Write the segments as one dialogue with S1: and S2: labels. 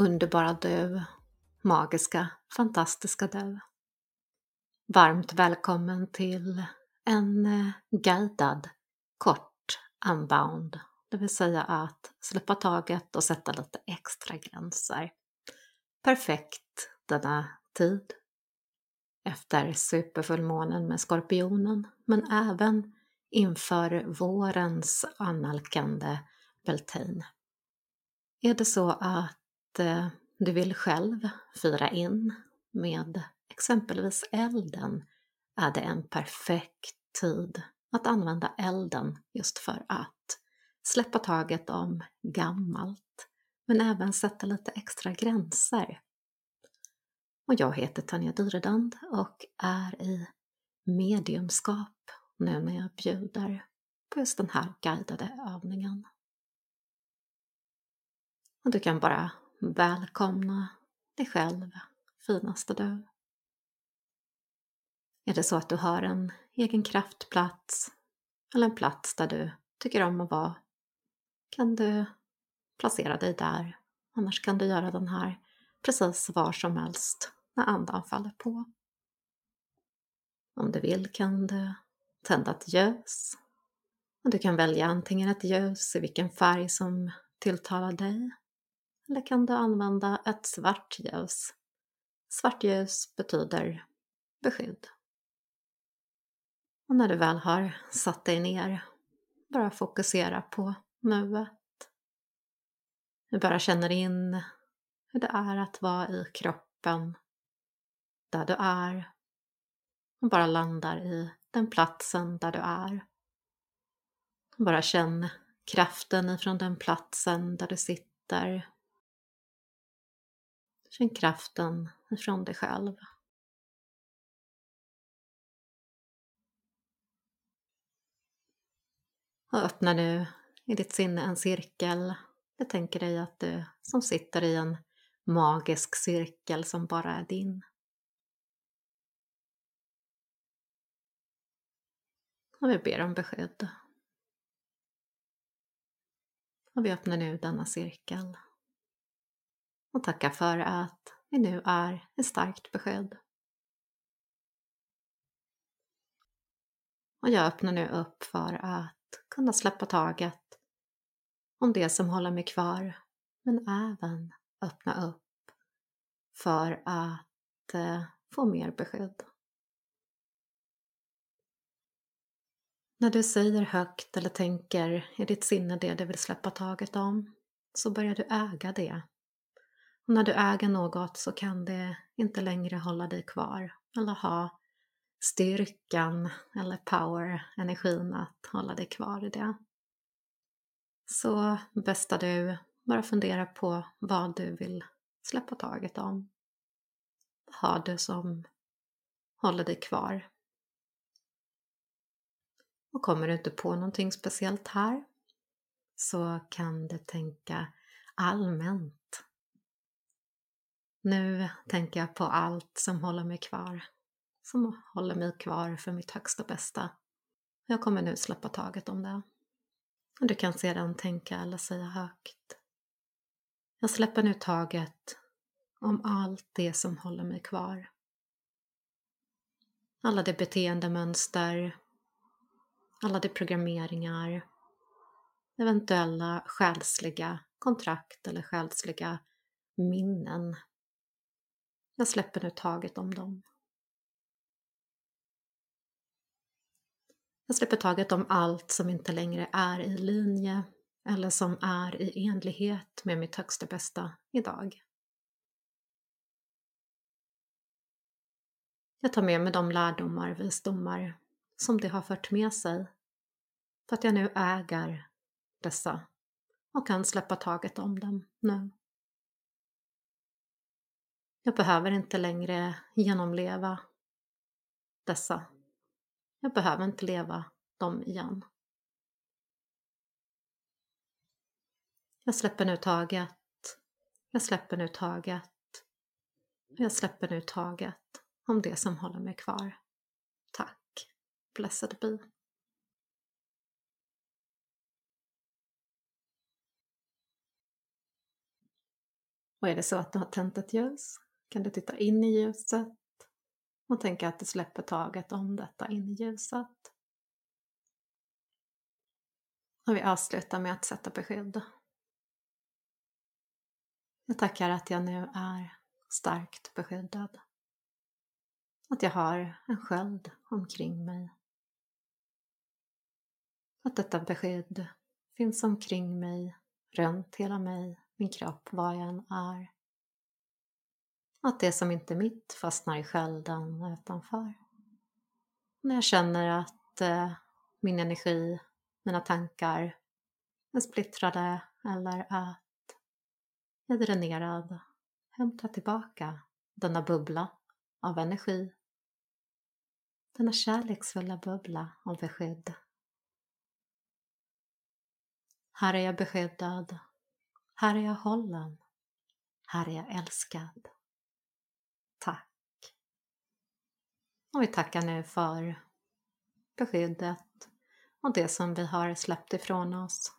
S1: underbara du, magiska, fantastiska du. Varmt välkommen till en eh, guidad, kort unbound, det vill säga att släppa taget och sätta lite extra gränser. Perfekt denna tid efter superfullmånen med skorpionen, men även inför vårens annalkande Beltane. Är det så att att eh, du vill själv fira in med exempelvis elden är det en perfekt tid att använda elden just för att släppa taget om gammalt men även sätta lite extra gränser. Och jag heter Tanja Dyredand och är i mediumskap nu när jag bjuder på just den här guidade övningen. Och du kan bara välkomna dig själv, finaste du. Är det så att du har en egen kraftplats eller en plats där du tycker om att vara kan du placera dig där. Annars kan du göra den här precis var som helst när andan faller på. Om du vill kan du tända ett ljus. Och du kan välja antingen ett ljus i vilken färg som tilltalar dig eller kan du använda ett svart ljus. Svart ljus betyder beskydd. Och när du väl har satt dig ner, bara fokusera på nuet. Du bara känner in hur det är att vara i kroppen, där du är och bara landar i den platsen där du är. Bara känn kraften ifrån den platsen där du sitter Känn kraften ifrån dig själv. Och öppna nu i ditt sinne en cirkel. Jag tänker dig att du som sitter i en magisk cirkel som bara är din. Och vi ber om beskydd. Och vi öppnar nu denna cirkel och tacka för att vi nu är ett starkt beskydd. Och jag öppnar nu upp för att kunna släppa taget om det som håller mig kvar, men även öppna upp för att eh, få mer beskydd. När du säger högt eller tänker i ditt sinne det du vill släppa taget om, så börjar du äga det och när du äger något så kan det inte längre hålla dig kvar eller ha styrkan eller power, energin att hålla dig kvar i det. Så bästa du, bara fundera på vad du vill släppa taget om. Vad har du som håller dig kvar? Och kommer du inte på någonting speciellt här så kan du tänka allmänt nu tänker jag på allt som håller mig kvar, som håller mig kvar för mitt högsta bästa. Jag kommer nu släppa taget om det. Du kan sedan tänka eller säga högt. Jag släpper nu taget om allt det som håller mig kvar. Alla de beteendemönster, alla de programmeringar, eventuella själsliga kontrakt eller själsliga minnen jag släpper nu taget om dem. Jag släpper taget om allt som inte längre är i linje eller som är i enlighet med mitt högsta bästa idag. Jag tar med mig de lärdomar, visdomar som det har fört med sig för att jag nu äger dessa och kan släppa taget om dem nu. Jag behöver inte längre genomleva dessa. Jag behöver inte leva dem igen. Jag släpper nu taget. Jag släpper nu taget. Jag släpper nu taget om det som håller mig kvar. Tack. Blessed be. Och är det så att du har tänt ett ljus kan du titta in i ljuset och tänka att du släpper taget om detta in i ljuset. Och vi avslutar med att sätta beskydd. Jag tackar att jag nu är starkt beskyddad. Att jag har en sköld omkring mig. Att detta beskydd finns omkring mig, runt hela mig, min kropp, var jag än är. Att det som inte är mitt fastnar i skölden utanför. När jag känner att eh, min energi, mina tankar är splittrade eller att jag är dränerad, hämta tillbaka denna bubbla av energi. Denna kärleksfulla bubbla av beskydd. Här är jag beskyddad. Här är jag hållen. Här är jag älskad. Tack. Och vi tackar nu för beskyddet och det som vi har släppt ifrån oss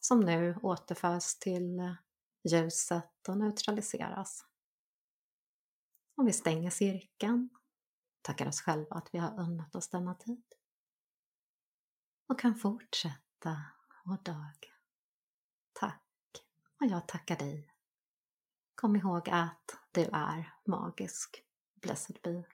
S1: som nu återförs till eh, ljuset och neutraliseras. Och vi stänger cirkeln, tackar oss själva att vi har unnat oss denna tid och kan fortsätta vår dag. Tack och jag tackar dig. Kom ihåg att du är magisk. Blessed be.